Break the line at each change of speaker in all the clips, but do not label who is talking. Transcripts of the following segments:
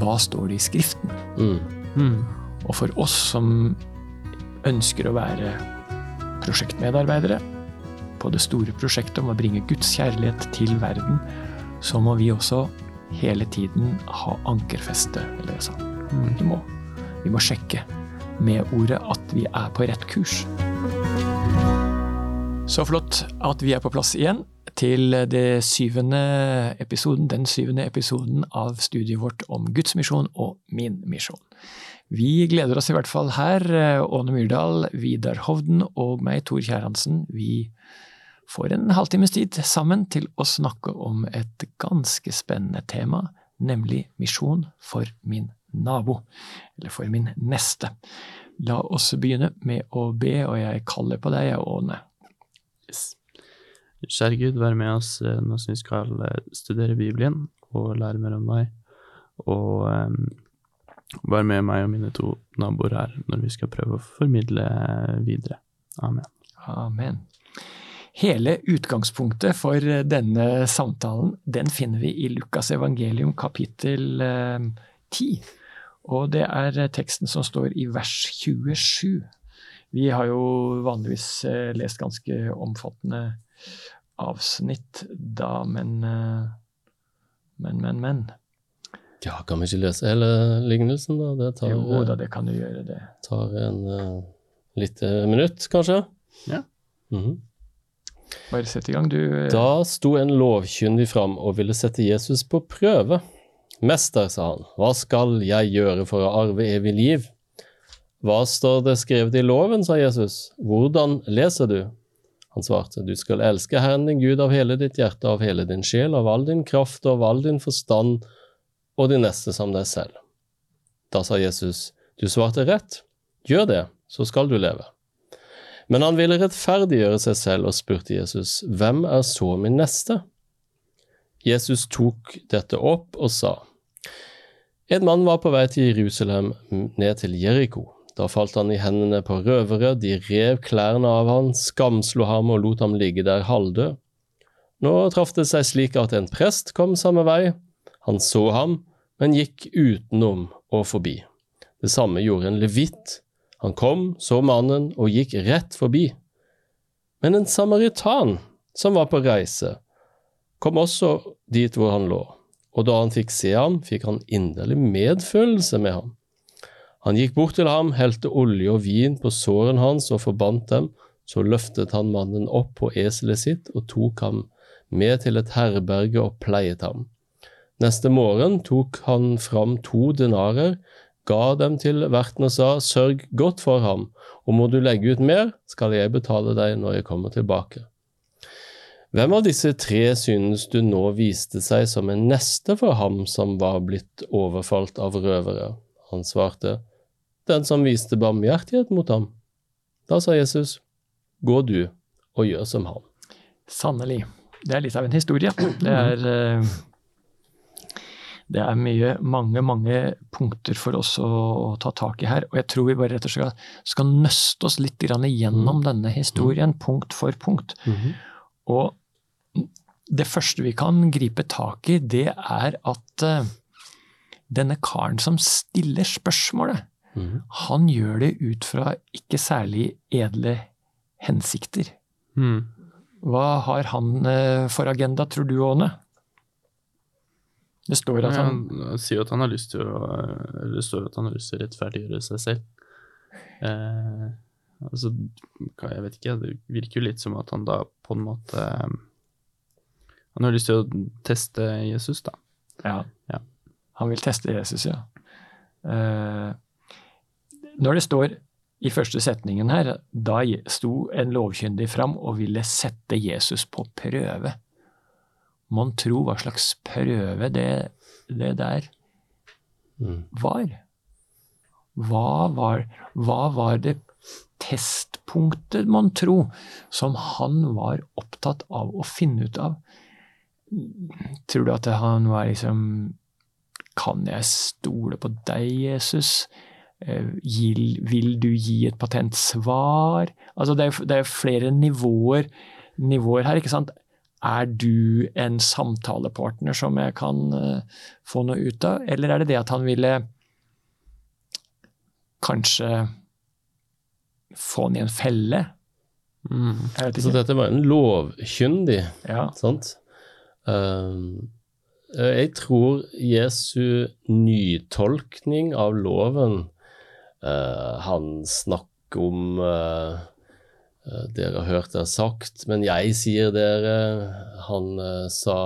hva står det i Skriften?
Mm.
Mm.
Og for oss som ønsker å være prosjektmedarbeidere på det store prosjektet om å bringe Guds kjærlighet til verden, så må vi også hele tiden ha ankerfeste, Eller sånn. Mm. Vi må, vi må sjekke med ordet at vi er på rett kurs. Så flott at vi er på plass igjen til det syvende episoden, den syvende episoden av studiet vårt om Guds misjon og min misjon. Vi gleder oss i hvert fall her, Åne Myrdal, Vidar Hovden og meg, Tor Kjærhansen. Vi får en halvtimes tid sammen til å snakke om et ganske spennende tema, nemlig misjon for min nabo, eller for min neste. La oss begynne med å be, og jeg kaller på deg, Åne.
Yes. Kjære Gud, vær med oss når nå som vi skal eh, studere Bibelen og lære mer om deg. Og um, vær med meg og mine to naboer her når vi skal prøve å formidle videre. Amen.
Amen. Hele utgangspunktet for denne samtalen den finner vi i Lukas evangelium kapittel eh, 10. Og det er teksten som står i vers 27. Vi har jo vanligvis eh, lest ganske omfattende avsnitt da, men eh, Men, men, men.
Ja, kan vi ikke lese hele lignelsen, da? Det tar,
Jo da, det kan du gjøre, det.
tar en uh, lite minutt, kanskje.
Ja.
Mhm.
Bare sett i gang, du. eh,
Da sto en lovkyndig fram og ville sette Jesus på prøve. Mester, sa han, hva skal jeg gjøre for å arve evig liv? Hva står det skrevet i loven, sa Jesus. Hvordan leser du? Han svarte, du skal elske Herren din Gud av hele ditt hjerte, av hele din sjel, av all din kraft og av all din forstand, og din neste som deg selv. Da sa Jesus, du svarte rett, gjør det, så skal du leve. Men han ville rettferdiggjøre seg selv og spurte Jesus, hvem er så min neste? Jesus tok dette opp og sa, En mann var på vei til Jerusalem ned til Jeriko. Da falt han i hendene på røvere, de rev klærne av han, skamslo ham og lot ham ligge der halvdød. Nå traff det seg slik at en prest kom samme vei. Han så ham, men gikk utenom og forbi. Det samme gjorde en levitt. Han kom, så mannen og gikk rett forbi. Men en samaritan som var på reise, kom også dit hvor han lå, og da han fikk se ham, fikk han inderlig medfølelse med ham. Han gikk bort til ham, helte olje og vin på sårene hans og forbandt dem, så løftet han mannen opp på eselet sitt og tok ham med til et herberge og pleiet ham. Neste morgen tok han fram to denarer, ga dem til verten og sa, sørg godt for ham, og må du legge ut mer, skal jeg betale deg når jeg kommer tilbake. Hvem av disse tre synes du nå viste seg som en neste for ham som var blitt overfalt av røvere? Han svarte, den som viste barmhjertighet mot ham. Da sa Jesus, gå du og gjør som han.
Sannelig. Det er litt av en historie. Det er, eh, det er mye, mange, mange punkter for oss å, å ta tak i her. Og jeg tror vi bare rett og slett skal nøste oss litt gjennom igjennom denne historien, punkt for punkt. Og det første vi kan gripe tak i, det er at eh, denne karen som stiller spørsmålet, han gjør det ut fra ikke særlig edle hensikter.
Mm.
Hva har han eh, for agenda, tror du, Åne? Det står at han
Han sier at han har lyst til å Det står at han har lyst til å rettferdiggjøre seg selv. Eh, altså, jeg vet ikke, det virker jo litt som at han da på en måte eh, Han har lyst til å teste Jesus, da.
Ja.
Ja.
Han vil teste Jesus, ja. Eh, når det står i første setningen her, da sto en lovkyndig fram og ville sette Jesus på prøve. Mon tro hva slags prøve det, det der var. Hva var, hva var det testpunktet, mon tro, som han var opptatt av å finne ut av? Tror du at han var liksom Kan jeg stole på deg, Jesus? Eh, Vil, du gi et patentsvar? Altså det, er, det er flere nivåer, nivåer her, ikke sant? er du en samtalepartner som jeg kan eh, få noe ut av, eller er det det at han ville kanskje få han i en felle?
Mm.
Så dette var en lovkyndig,
Ja.
sant? Um, jeg tror Jesu nytolkning av loven eh, Han snakker om uh, Dere har hørt det er sagt, men jeg sier dere. Han uh, sa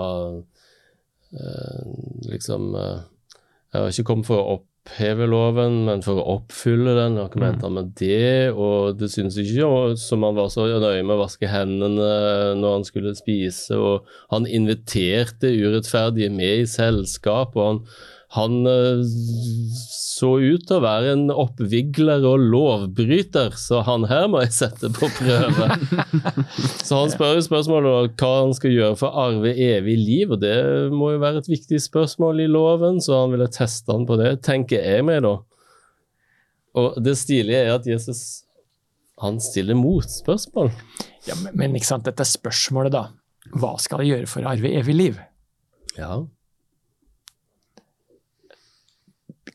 liksom Jeg har ikke kommet for å oppheve loven, men for å oppfylle den. Hva mente han med det? Og det synes ikke jo som han var så nøye med å vaske hendene når han skulle spise, og han inviterte urettferdige med i selskap, og han, han eh, så ut til å være en oppvigler og lovbryter, så han her må jeg sette på prøve. så han spør jo spørsmålet om hva han skal gjøre for å arve evig liv, og det må jo være et viktig spørsmål i loven, så han ville teste han på det, tenker jeg meg da. Og det stilige er at Jesus han stiller motspørsmål.
Ja, men, men ikke sant, dette spørsmålet, da. Hva skal jeg gjøre for å arve evig liv?
Ja.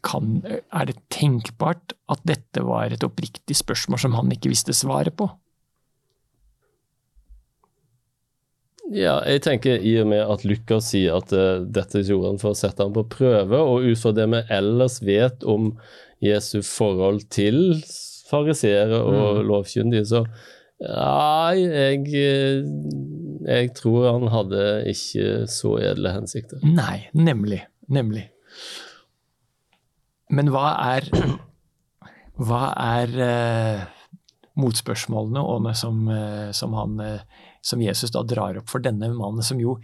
Kan, er det tenkbart at dette var et oppriktig spørsmål som han ikke visste svaret på?
Ja, jeg tenker i og med at Lukas sier at uh, dette gjorde han for å sette ham på prøve, og ut fra det vi ellers vet om Jesu forhold til fariseere og lovkyndige, så nei, jeg, eh, jeg tror han hadde ikke så edle hensikter.
Nei, nemlig. Nemlig. Men hva er Hva er uh, motspørsmålene og som, uh, som, han, uh, som Jesus da drar opp for denne mannen, som jo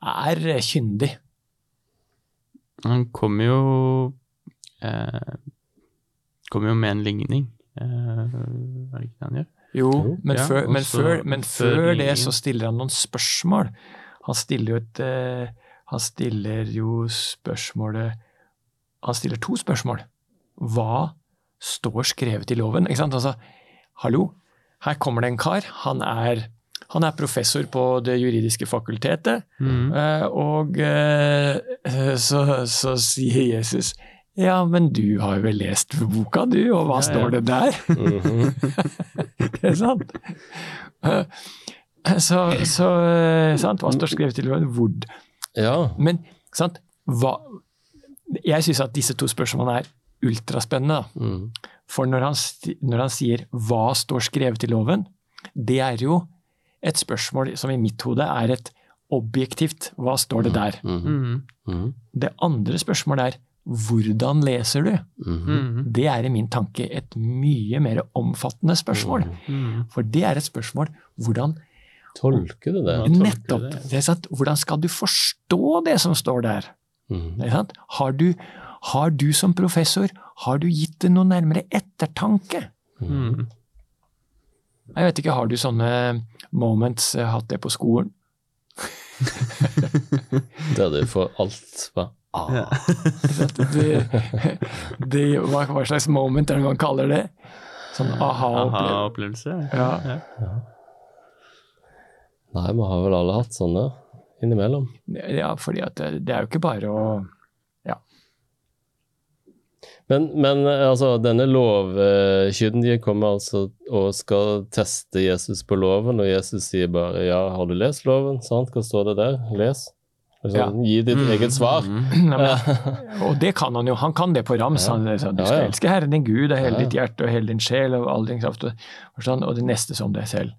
er kyndig?
Han kommer jo eh, Kommer jo med en ligning. Eh, er det ikke det han gjør?
Jo, men,
Ja,
før, men, før, men
før
før det så stiller han noen spørsmål. Han stiller jo et Han stiller jo spørsmålet Han stiller to spørsmål. Hva står skrevet i loven? Ikke sant? Altså, hallo, her kommer det en kar. Han er, han er professor på det juridiske fakultetet.
Mm.
Eh, og eh, så, så sier Jesus ja, men du har vel lest boka du, og hva
Ja, ja.
står det der?
Det
er sant? Eh, Så, så sant? Hva står skrevet i loven? Hvor
Ja.
Men sant? Hva Jeg syns at disse to spørsmålene er ultraspennende.
Mm.
For når han, når han sier 'hva står skrevet i loven', det er jo et spørsmål som i mitt hode er et objektivt 'hva står det der'?
Mm.
Mm.
Mhm.
Det andre spørsmålet er 'hvordan leser du'?
Mhm.
Mm.
Det er i min tanke et mye mer omfattende spørsmål.
Mm.
For det er et spørsmål hvordan
Tolker du det?
Nettopp.
det.
Er? Hvordan skal du forstå det som står der? Sant? Har, du, har du som professor har du gitt det noe nærmere ettertanke?
Mm.
Jeg vet ikke, Har du sånne moments, eh, hatt det på skolen?
det er det for alt hva ah.
Ja.
Det, det, hva, hva slags moment er det man kaller det? Sånn aha-opplevelse.
Aha
ja. Ja.
Nei, vi har vel alle hatt sånne innimellom.
ja, fordi at det, det er jo ikke bare å
Men, men altså, denne lovkyndige kommer altså og skal teste Jesus på loven, og Jesus sier bare ja, har du lest loven? Sant? Hva står det der? Les. Sånn, Gi ditt
Mm.
eget svar.
Nei, men, Og det kan han jo. Han kan det på rams.
Ja.
Han, sånn, du
Ja,
skal
ja.
elske Herren din Gud av hele
Ja, ja.
ditt hjerte og hele din sjel og all din kraft, og, forstand, og det neste som deg selv.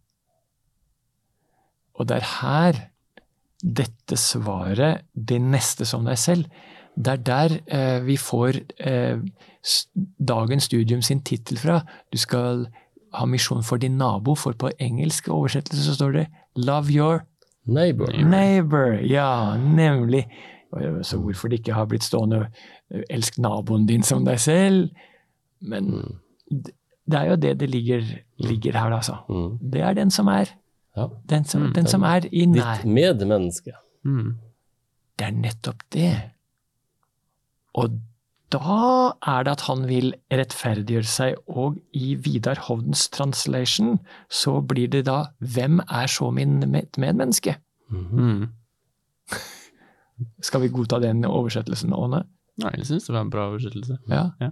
Og det er her dette svaret, det neste som deg selv, det er der eh, vi får eh, dagens studium sin tittel fra. Du skal ha misjon for din nabo, for på engelsk oversettelse så står det 'love your
Neighbor.
Neighbor, ja, nemlig. Så hvorfor det ikke har blitt stående eh, 'elsk naboen din som deg selv'? Men
Mm.
det er jo det det ligger, ligger her, altså.
Mm.
Det er den som er.
Ja.
Den som,
Mm.
den som er i nær.
Ditt medmenneske.
Mm.
Det er nettopp det. Og da er det at han vil rettferdiggjøre seg, og i Vidar Hovdens translation så blir det da 'Hvem er så min med- medmenneske?'
Mhm.
Mm.
Skal vi godta den oversettelsen, Åne?
Nei, jeg syns det var en bra oversettelse.
Ja.
Ja.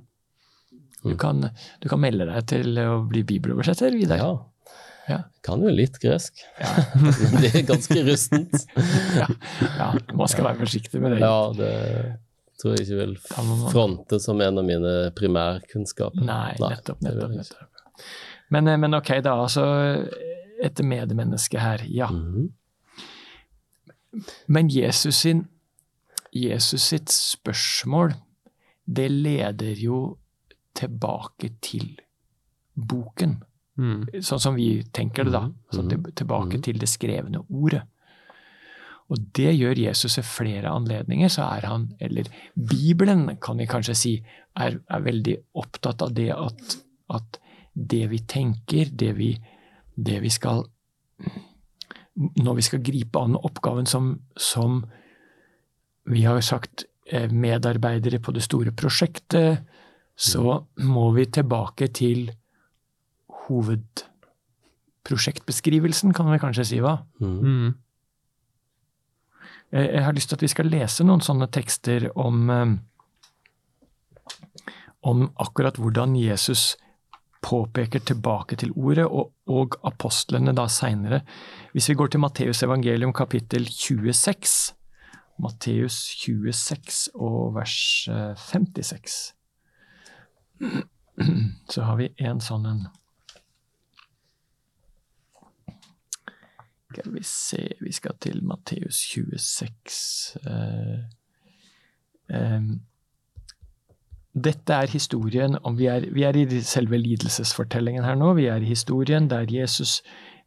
Du, kan, du kan melde deg til å bli bibeloversetter, Vidar.
Ja.
Ja.
Kan jo litt gresk, men det er ganske rustent.
Ja. ja, man skal være forsiktig med det.
Ja, det tror jeg ikke vil fronte som en av mine primærkunnskaper.
Nei, nettopp, nettopp. nettopp. Men, eh, men ok, da. Altså, et medmenneske her. Ja.
Mhm.
Men Jesus, sin, Jesus sitt spørsmål, det leder jo tilbake til boken.
Mm.
Sånn som vi tenker det, da. Altså, tilbake
Mhm.
til det skrevne ordet. Og det gjør Jesus ved flere anledninger. Så er han, eller Bibelen kan vi kanskje si, er, er veldig opptatt av det at, at det vi tenker, det vi, det vi skal Når vi skal gripe an oppgaven som, som vi har sagt eh, medarbeidere på det store prosjektet, så må vi tilbake til hovedprosjektbeskrivelsen, kan vi kanskje si, hva?
Mhm.
Mm.
Jeg har lyst til at vi skal lese noen sånne tekster om, eh, om akkurat hvordan Jesus påpeker tilbake til ordet, og, og apostlene da seinere. Hvis vi går til Matteus evangelium kapittel 26, Matteus 26 og vers eh, 56, så har vi en sånn en Skal vi se, vi skal til Matteus 26. Uh, um, dette er historien om vi er, vi er i selve lidelsesfortellingen her nå. Vi er i historien der Jesus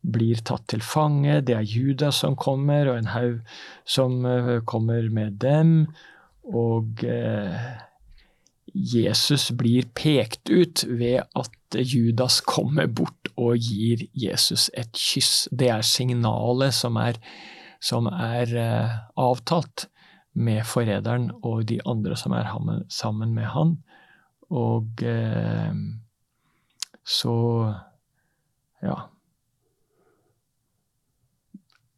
blir tatt til fange. Det er Judas som kommer, og en haug som eh, kommer med dem. Og eh, Jesus blir pekt ut ved at Judas kommer bort og gir Jesus et kyss. Det er signalet som er, som er eh, avtalt med forræderen og de andre som er sammen med han. Og eh, så ja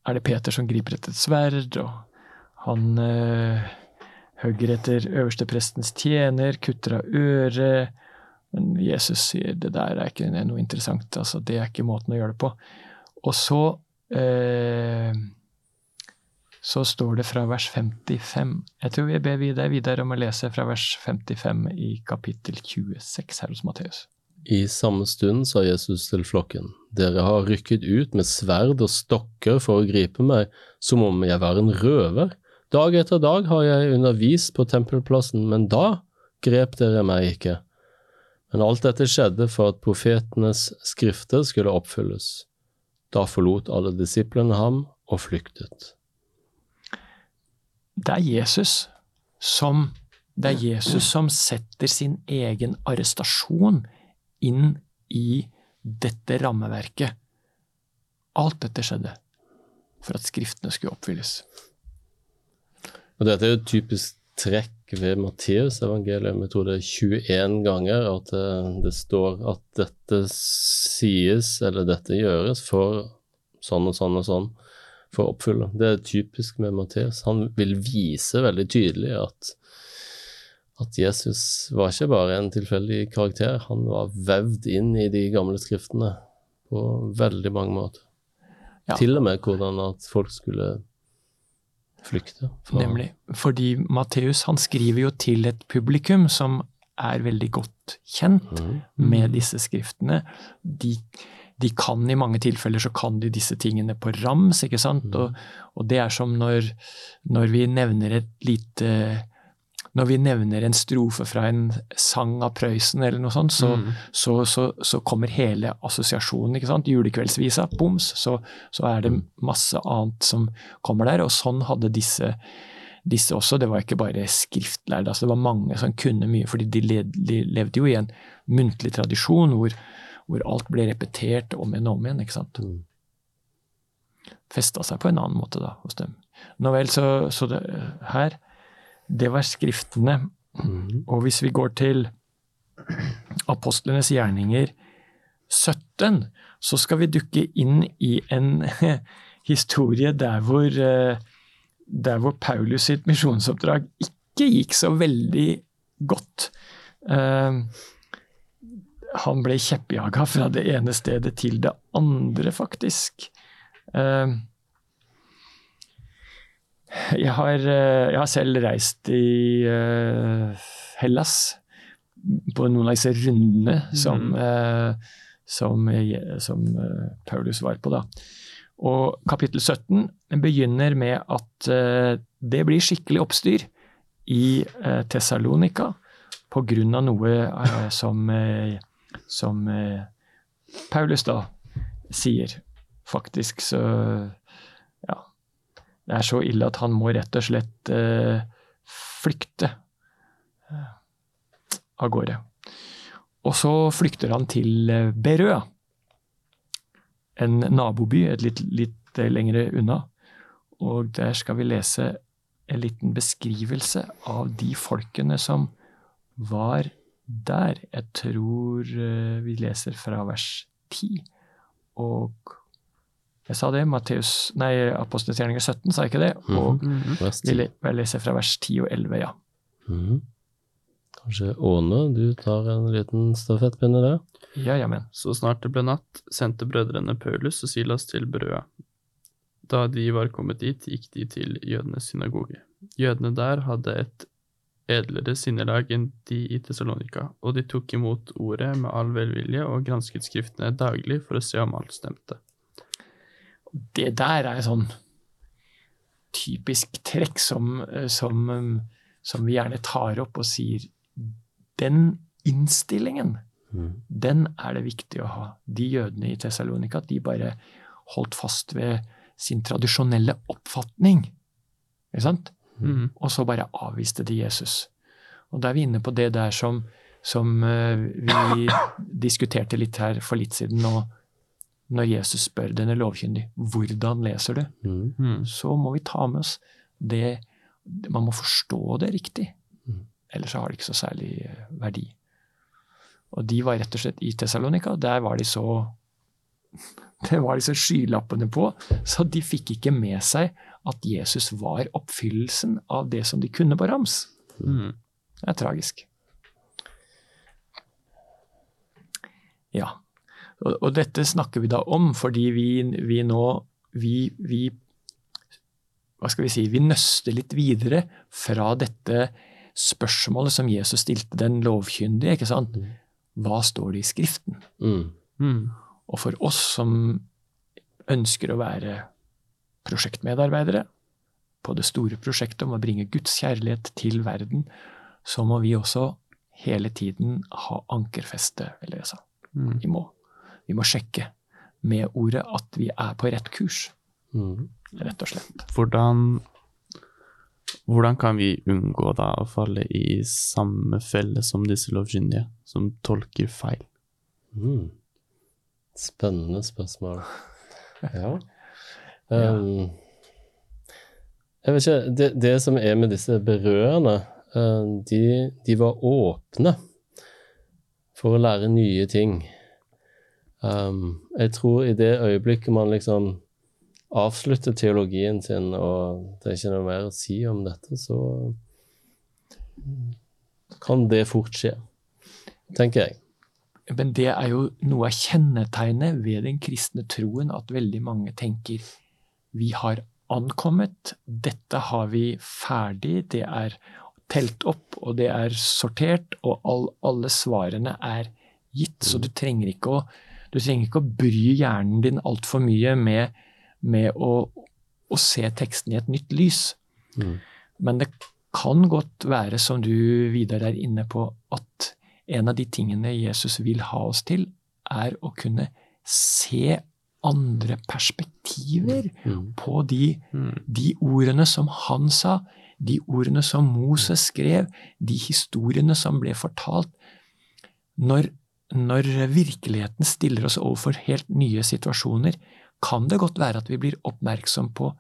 er det Peter som griper etter et sverd, og han hogger etter øversteprestens tjener, kutter av øret. Men Jesus sier det der er ikke noe interessant, altså det er ikke måten å gjøre det på. Og så eh, så står det fra vers 55. Jeg tror jeg ber deg videre om å lese fra vers 55 i kapittel 26 her hos Matteus.
I samme stund sa Jesus til flokken, dere har rykket ut med sverd og stokker for å gripe meg, som om jeg var en røver. Dag etter dag har jeg undervist på tempelplassen, men da grep dere meg ikke. Men alt dette skjedde for at profetenes skrifter skulle oppfylles. Da forlot alle disiplene ham og flyktet.
Det er Jesus som det er Jesus som setter sin egen arrestasjon inn i dette rammeverket. Alt dette skjedde for at skriftene skulle oppfylles.
Og dette er jo et typisk trekk ved Matteus evangelium. Jeg tror det er 21 ganger at det, det står at dette sies eller dette gjøres for sånn og sånn og sånn for å oppfylle. Det er typisk med Matteus. Han vil vise veldig tydelig at, at Jesus var ikke bare en tilfeldig karakter, han var vevd inn i de gamle skriftene på veldig mange måter.
Ja.
Til og med hvordan at folk skulle flykte. For...
Nemlig. Fordi Matteus han skriver jo til et publikum som er veldig godt kjent
mm.
med disse skriftene. De, de kan i mange tilfeller så kan de disse tingene på rams, ikke sant. Og, og det er som når, når vi nevner et lite Når vi nevner en strofe fra en sang av Prøysen eller noe sånt, så,
Mm.
så, så, så kommer hele assosiasjonen. ikke sant? Julekveldsvisa, boms, så, så er det masse annet som kommer der. Og sånn hadde disse, disse også. Det var ikke bare skriftlærde, altså det var mange som kunne mye, fordi de levde jo i en muntlig tradisjon hvor, hvor alt ble repetert om igjen og om igjen. ikke sant?
Mm.
Festa seg på en annen måte da hos dem. Nå vel, så, så det her Det var skriftene.
Mm.
Og hvis vi går til apostlenes gjerninger 17, så skal vi dukke inn i en, historie der hvor, eh, der hvor Paulus sitt misjonsoppdrag ikke gikk så veldig godt. Eh, han ble kjeppjaga fra det ene stedet til det andre, faktisk. Eh, jeg har, eh, jeg har selv reist i uh, Hellas på noen av disse rundene som, uh, som, som uh, Paulus var på. da. Og kapittel 17 begynner med at det blir skikkelig oppstyr i Tessalonika pga. noe som, som Paulus da sier. Faktisk så det er så ille at han må rett og slett eh, flykte eh, av gårde. Og så flykter han til eh, Berøa, en naboby et litt, litt lengre unna. Og der skal vi lese en liten beskrivelse av de folkene som var der. Jeg tror vi leser fra vers 10 og jeg sa det, Matteus, nei, Apostelgjerninger 17, sa jeg ikke det?
Mhm.
Og
Mm.
vi leser fra vers 10 og 11, ja.
Mhm. Kanskje Åne, du tar en liten stafettpinne der?
Ja, jamen.
Så snart det ble natt, sendte brødrene Paulus og Silas til Brøa. Da de var kommet dit, gikk de til jødenes synagoge. Jødene der hadde et edlere sinnelag enn de i Tessalonika, og de tok imot ordet med all velvilje og gransket skriftene daglig for å se om alt stemte.
Det der er sånn typisk trekk som, eh, som, um, som vi gjerne tar opp og sier Den innstillingen,
mm.
den er det viktig å ha. De jødene i Tessalonika, de bare holdt fast ved sin tradisjonelle oppfatning. Ikke sant?
Mm.
og så bare avviste de Jesus. Og da er vi inne på det der som, som eh, vi diskuterte litt her for litt siden nå. Når Jesus spør denne lovkyndige lovkyndig hvordan leser du,
Mhm.
Mm.
så må vi ta med oss det Man må forstå det riktig.
Mm.
Ellers har det ikke så særlig eh, verdi. Og de var rett og slett i Tessalonika. Der var de så det var disse skylappene på, så de fikk ikke med seg at Jesus var oppfyllelsen av det som de kunne på rams.
Mm.
Det er tragisk. Ja. Og, og dette snakker vi da om fordi vi, vi nå vi, vi Hva skal vi si Vi nøster litt videre fra dette spørsmålet som Jesus stilte den lovkyndige. ikke sant? Hva står det i Skriften?
Mm.
Mm.
Og for oss som ønsker å være prosjektmedarbeidere på det store prosjektet om å bringe Guds kjærlighet til verden, så må vi også hele tiden ha ankerfeste eller jeg sa.
Mm.
Vi må, vi må sjekke med ordet at vi er på rett kurs,
mm.
rett og slett.
Hvordan, hvordan kan vi unngå da å falle i samme felle som disse lovkyndige, som tolker feil?
Mm. Spennende spørsmål. Ja. Um, jeg vet ikke Det, det som er med disse berørende, uh, de, de var åpne for å lære nye ting. Um, jeg tror i det øyeblikket man liksom avslutter teologien sin, og det er ikke noe mer å si om dette, så kan det fort skje, tenker jeg.
Men det er jo noe av kjennetegnet ved den kristne troen, at veldig mange tenker vi har ankommet, dette har vi ferdig, det er telt opp, og det er sortert, og all, alle svarene er gitt. Så du trenger ikke å, du trenger ikke å bry hjernen din altfor mye med, med å, å se teksten i et nytt lys.
Mm.
Men det kan godt være, som du Vidar er inne på, at en av de tingene Jesus vil ha oss til, er å kunne se andre perspektiver
Mm.
på de,
Mm.
de ordene som han sa, de ordene som Moses skrev, de historiene som ble fortalt. Når, når virkeligheten stiller oss overfor helt nye situasjoner, kan det godt være at vi blir oppmerksom på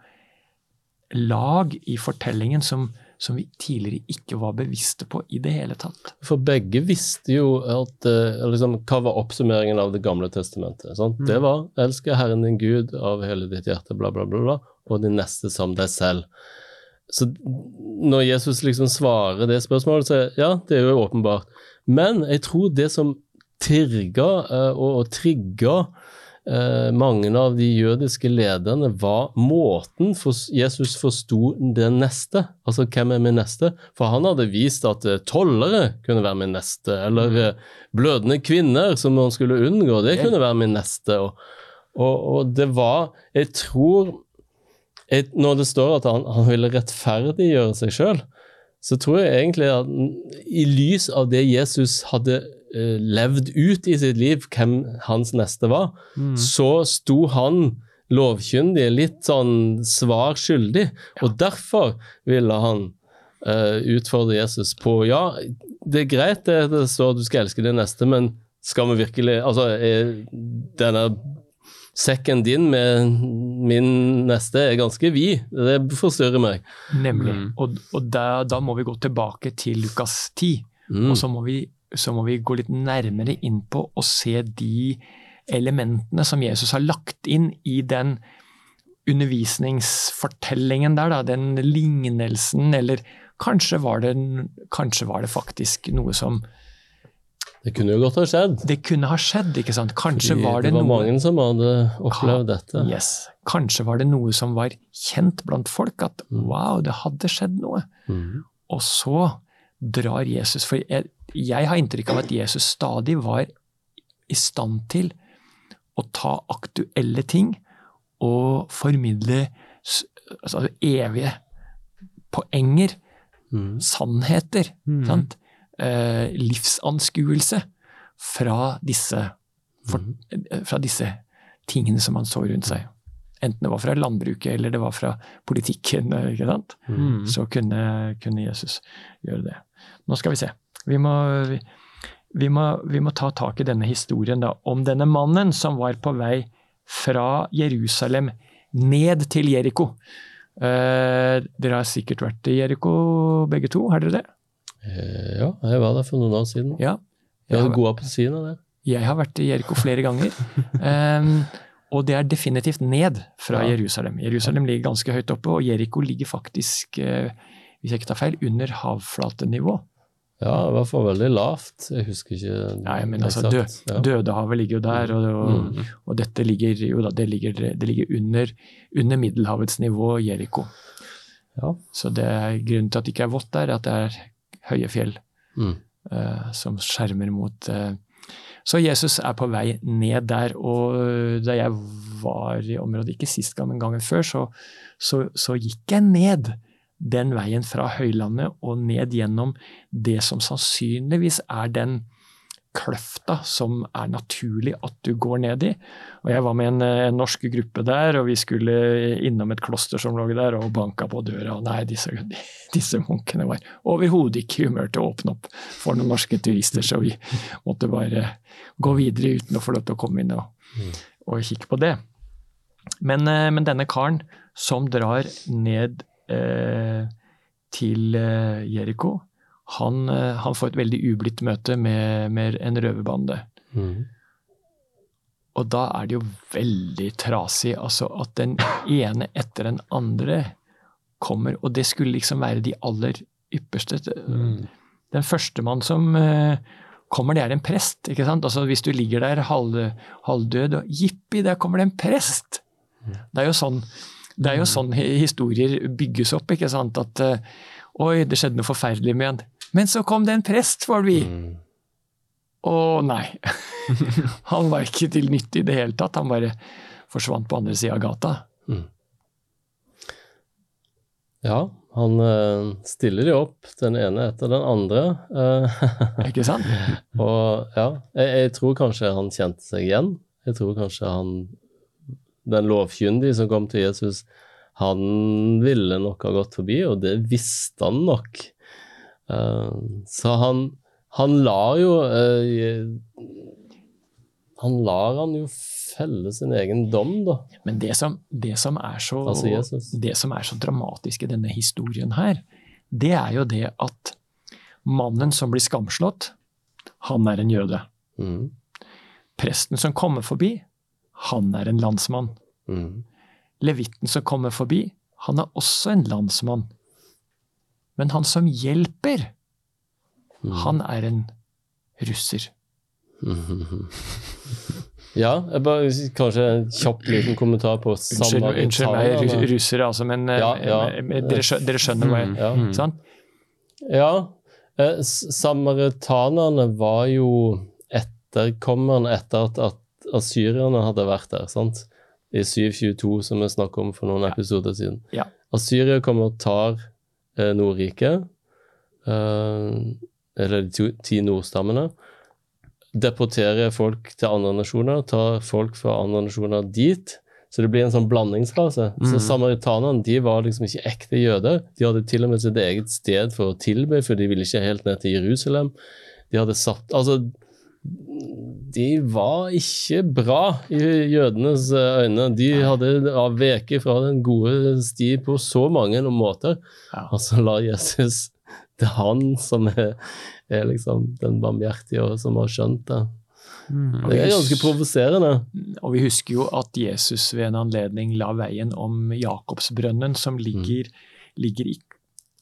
lag i fortellingen som, som vi tidligere ikke var bevisste på i det hele tatt.
For begge visste jo at eh, liksom, Hva var oppsummeringen av Det gamle testamentet?
Mm.
Det var 'elsker Herren din Gud av hele ditt hjerte', bla, bla, bla, bla, og din neste som deg selv. Så når Jesus liksom svarer det spørsmålet, så er ja, det er jo åpenbart. Men jeg tror det som tirga eh, og, og trigga eh, mange av de jødiske lederne, var måten for Jesus forsto den neste. Altså hvem er min neste? For han hadde vist at eh, tollere kunne være min neste, eller eh, blødende kvinner som man skulle unngå, det kunne være min neste. Og, og, og det var Jeg tror jeg, Når det står at han, han ville rettferdiggjøre seg sjøl, så tror jeg egentlig at i lys av det Jesus hadde eh, levd ut i sitt liv, hvem hans neste var,
Mm.
så sto han lovkyndig litt sånn svar skyldig, og derfor ville han uh, utfordre Jesus på Ja, det er greit det, det står at du skal elske din neste, men skal vi virkelig Altså, er denne sekken din med min neste er ganske vid. Det forstyrrer meg.
Nemlig.
Mm.
Og, og da, da må vi gå tilbake til Lukas 10.
Mm.
Og så må, vi, så må vi gå litt nærmere inn på og se de elementene som Jesus har lagt inn i den undervisningsfortellingen der, da, den lignelsen, eller kanskje var det, kanskje var det faktisk noe som
Det kunne jo godt ha skjedd.
Det kunne ha skjedd, ikke sant? Kanskje
Fordi
var det,
det var
noe
mange som hadde opplevd dette.
Yes. Kanskje var det noe som var kjent blant folk, at
Mm.
wow, det hadde skjedd noe.
Mm.
Og så drar Jesus For jeg, jeg har inntrykk av at Jesus stadig var i stand til å ta aktuelle ting og formidle altså evige poenger,
mm.
sannheter,
Mm.
sant? Eh, livsanskuelse fra disse, for, mm. fra disse tingene som han så rundt seg. Enten det var fra landbruket eller det var fra politikken. eh, ikke sant?
Mm.
så kunne, kunne Jesus gjøre det. Nå skal vi se. Vi må, vi, må, vi må ta tak i denne historien da, om denne mannen som var på vei fra Jerusalem ned til Jeriko. Eh, dere har sikkert vært i Jeriko begge to, har dere det?
Eh, Ja, jeg var der for noen år siden.
Ja.
Jeg
Jeg
hadde
har,
gode appelsiner der.
jeg har vært i Jeriko flere ganger. Em, og det er definitivt ned fra
Ja.
Jerusalem. Jerusalem ligger ganske høyt oppe, og Jeriko ligger faktisk, eh, hvis jeg ikke tar feil, under havflatenivå.
Ja, i hvert fall veldig lavt. Jeg husker ikke
Nei, men altså,
død, Ja.
Dødehavet ligger jo der, og, og,
Mm.
og dette ligger jo da, det ligger, det ligger under, under Middelhavets nivå, Jeriko.
Ja.
Så det er grunnen til at det ikke er vått der, at det er høye fjell
Mm.
uh, som skjermer mot uh, Så Jesus er på vei ned der, og da jeg var i området, ikke sist gang, men gangen før, så, så, så gikk jeg ned den veien fra høylandet og ned gjennom det som sannsynligvis er den kløfta som er naturlig at du går ned i. Og jeg var med en, eh, en norsk gruppe der, og vi skulle innom et kloster som lå der, og banka på døra. Og nei, disse, disse munkene var overhodet ikke i humør til å åpne opp for noen norske turister, så vi måtte bare gå videre uten å få lov til å komme inn og, og kikke på det. Men, eh, men denne karen som drar ned til eh, Jeriko, han, eh, han får et veldig ublidt møte med, med en røverbande.
Mm.
Og da er det jo veldig trasig, altså at den ene etter den andre kommer, og det skulle liksom være de aller ypperste.
Mm.
Den førstemann som eh, kommer, det er en prest. ikke sant? Altså Hvis du ligger der halv, halvdød og jippi, der kommer det en prest! Det er jo sånn, det er jo sånn historier bygges opp, ikke sant? At eh, oi, det skjedde noe forferdelig med han. Men så kom det en prest, var det vi!
Mm.
Nei. han var ikke til nytte i det hele tatt. Han bare forsvant på andre sida av gata.
Ja, han eh, stiller jo opp, den ene etter den andre. eh,
Ikke sant?
og ja, jeg, jeg tror kanskje han kjente seg igjen. Jeg tror kanskje han Den lovkyndige som kom til Jesus, han ville nok ha gått forbi, og det visste han nok. Eh, så han, han lar jo eh, Han lar han jo felle sin egen dom, da.
Men det som, det som, er, så,
Altså
det som er så dramatisk i denne historien her, det er jo det at mannen som blir skamslått, han er en jøde.
Mm.
Presten som kommer forbi, han er en landsmann.
Mm.
Levitten som kommer forbi, han er også en landsmann. Men han som hjelper,
Mm.
han er en russer.
Mhm. Ja, jeg bare, kanskje en kjapp liten kommentar på
Unnskyld, unnskyld meg, russere, altså, men
Ja, ja.
eh, dere, skjønner, dere skjønner hva jeg
Ja.
Mm.
sant?
Ja, eh, samaritanerne var jo etterkommerne etter at, at asyrerne hadde vært der, sant? I 722, som vi snakket om for noen
Ja.
episoder siden.
Ja.
Asyria kommer og tar eh, Nordriket, eh, eller de ti nordstammene, deporterer folk til andre nasjoner, tar folk fra andre nasjoner dit, så det blir en sånn blandingsrase. Så
samaritanene,
samaritanerne de var liksom ikke ekte jøder. De hadde til og med sitt eget sted for å tilbe, for de ville ikke helt ned til Jerusalem. De hadde satt Altså, de var ikke bra i jødenes eh, øyne. De hadde veket fra den gode sti på så mange måter. Og så la Jesus Det er han som er, er liksom den barmhjertige, og som har skjønt det.
Mm.
Det er ganske provoserende.
Og vi husker jo at Jesus ved en anledning la veien om Jakobsbrønnen, som ligger, ligger i,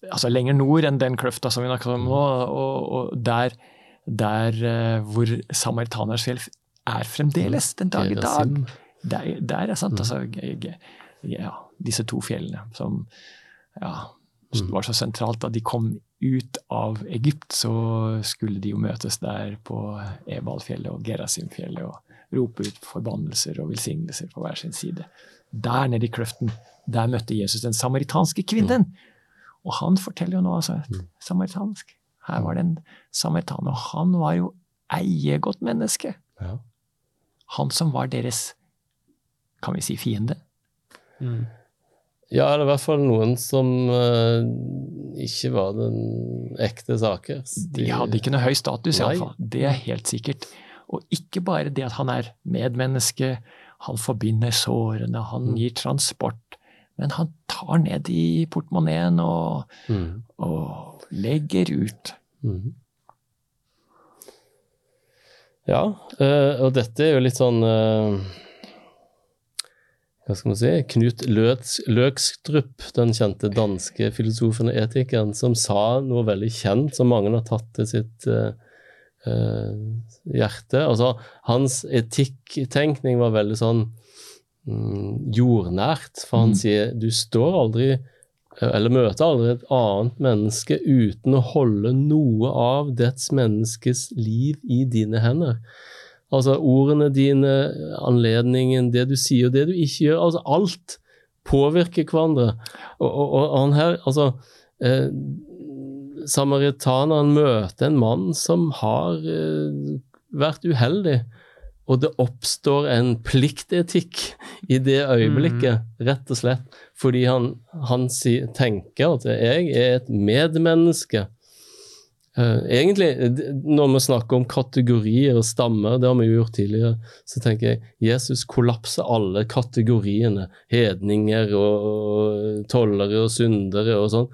altså lenger nord enn den kløfta som vi snakker om nå, og, og der, der eh, hvor Samaritaners hjelp er fremdeles den dag i dag. Der, der er sant, altså g- g- ja, Disse to fjellene som ja, var så sentralt. Da de kom ut av Egypt, så skulle de jo møtes der på Ebalfjellet og Gerasimfjellet og rope ut forbannelser og velsignelser på hver sin side. Der nede i kløften, der møtte Jesus den samaritanske kvinnen. Og han forteller jo nå altså samaritansk. Her var det en samaritan. og han var jo eiegodt menneske.
Ja.
Han som var deres, kan vi si, fiende.
Mm.
Ja, eller i hvert fall noen som uh, ikke var den ekte saker.
De hadde ikke noe høy status, iallfall. Det er helt sikkert. Og ikke bare det at han er medmenneske, han forbinder sårene, han
Mm.
gir transport. Men han tar ned i portemoneen og,
Mm.
og legger ut.
Mm. Ja, eh, og dette er jo litt sånn eh, Hva skal man si? Knut Løkstrup, den kjente danske filosofen og etikeren, som sa noe veldig kjent som mange har tatt til sitt uh, uh, hjerte. Altså, hans etikktenkning var veldig sånn jordnært, for han
Mm.
sier du står aldri eller møter aldri et annet menneske uten å holde noe av dets menneskes liv i dine hender. Altså ordene dine, anledningen, det du sier og det du ikke gjør. Altså alt påvirker hverandre. Og, og, og han her, altså eh, Samaritaneren møter en mann som har eh, vært uheldig. Og det oppstår en pliktetikk i det øyeblikket, rett og slett. Fordi han, han si- tenker at jeg er et medmenneske. Uh, egentlig, når vi snakker om kategorier og stammer, det har vi jo gjort tidligere, så tenker jeg Jesus kollapser alle kategoriene. Hedninger og, og tollere og syndere og sånn.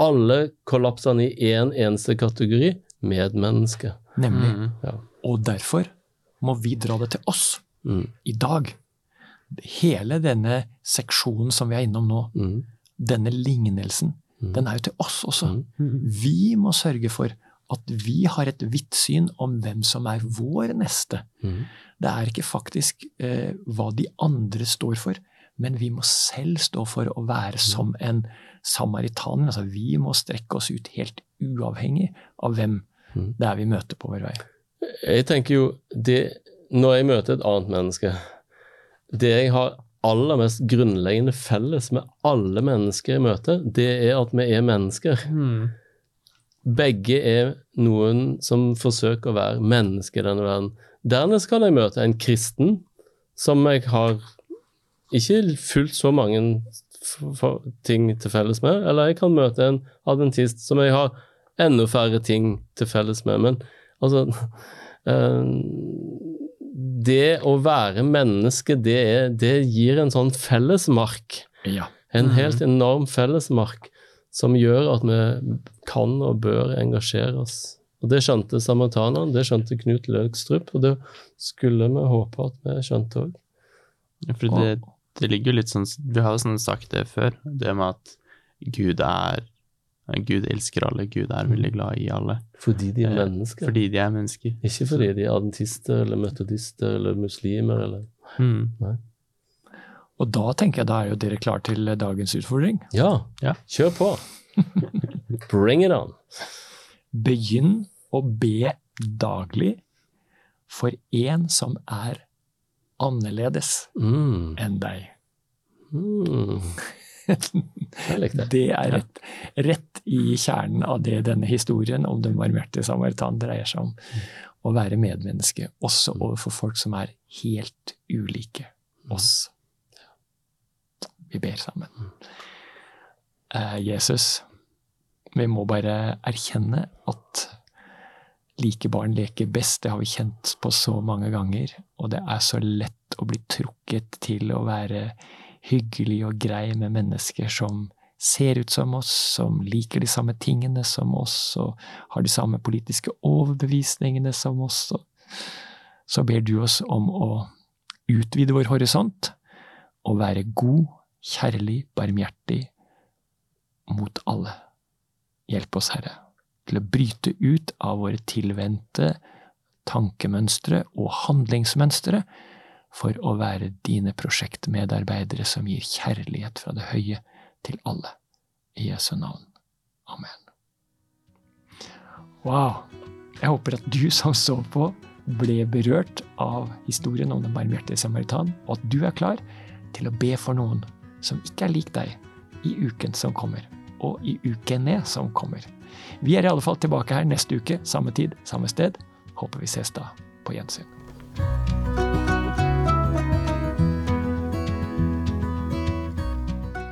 Alle kollapser han i én eneste kategori medmenneske.
Nemlig.
Mm.
Ja.
Og derfor må vi dra det til oss
Mm,
i dag. Hele denne seksjonen som vi er innom nå,
mm,
denne lignelsen,
Mm.
den er jo til oss også.
Mm.
Mm.
Vi må sørge for at vi har et vidt syn om hvem som er vår neste.
mm,
Det er ikke faktisk eh, hva de andre står for, men vi må selv stå for å være som en samaritaner. Altså, vi må strekke oss ut helt uavhengig av hvem
Mm.
det er vi møter på vår vei.
Jeg tenker jo det, Når jeg møter et annet menneske Det jeg har aller mest grunnleggende felles med alle mennesker jeg møter, det er at vi er mennesker.
Mm.
Begge er noen som forsøker å være mennesker i denne verden. Dernest kan jeg møte en kristen som jeg har ikke fullt så mange ting til felles med, eller jeg kan møte en adventist som jeg har enda færre ting til felles med. Men altså eh, Det å være menneske, det, er, det gir en sånn fellesmark.
Ja.
En
Mhm.
helt enorm fellesmark som gjør at vi kan og bør engasjere oss. Og Det skjønte samaritanerne, det skjønte Knut Løgstrup, og det skulle vi håpe at vi skjønte òg.
Ja, For det, det ligger jo litt sånn Vi har jo sånn sagt det før, det med at Gud er Gud elsker alle, Gud er veldig glad i alle.
Fordi de er
Eh,
mennesker.
Fordi de er mennesker.
Ikke fordi de er adventister eller metodister eller muslimer eller
Mm.
Og da tenker jeg da er jo dere klar til dagens utfordring.
Ja,
Ja.
kjør på! Bring it on!
Begynn å be daglig for en som er annerledes
Mm.
enn deg.
Mm. Det.
Er rett, rett i kjernen av det denne historien om den barmhjertige samaritan dreier seg om. Å være medmenneske, også overfor folk som er helt ulike oss. Vi ber sammen. Eh, Jesus, vi må bare erkjenne at like barn leker best. Det har vi kjent på så mange ganger. Og det er så lett å bli trukket til å være hyggelig og grei med mennesker som ser ut som oss, som liker de samme tingene som oss, og har de samme politiske overbevisningene som oss. Så ber du oss om å utvide vår horisont og være god, kjærlig, barmhjertig mot alle. Hjelp oss, Herre, til å bryte ut av våre tilvendte tankemønstre og handlingsmønstre for å være dine prosjektmedarbeidere som gir kjærlighet fra det høye til alle. I Jesu navn. Amen. Wow. Jeg håper at du som så på, ble berørt av historien om den barmhjertige samaritan, og at du er klar til å be for noen som ikke er lik deg, i uken som kommer, og i ukene som kommer. Vi er i alle fall tilbake her neste uke, samme tid, samme sted. Håper vi ses da. På gjensyn.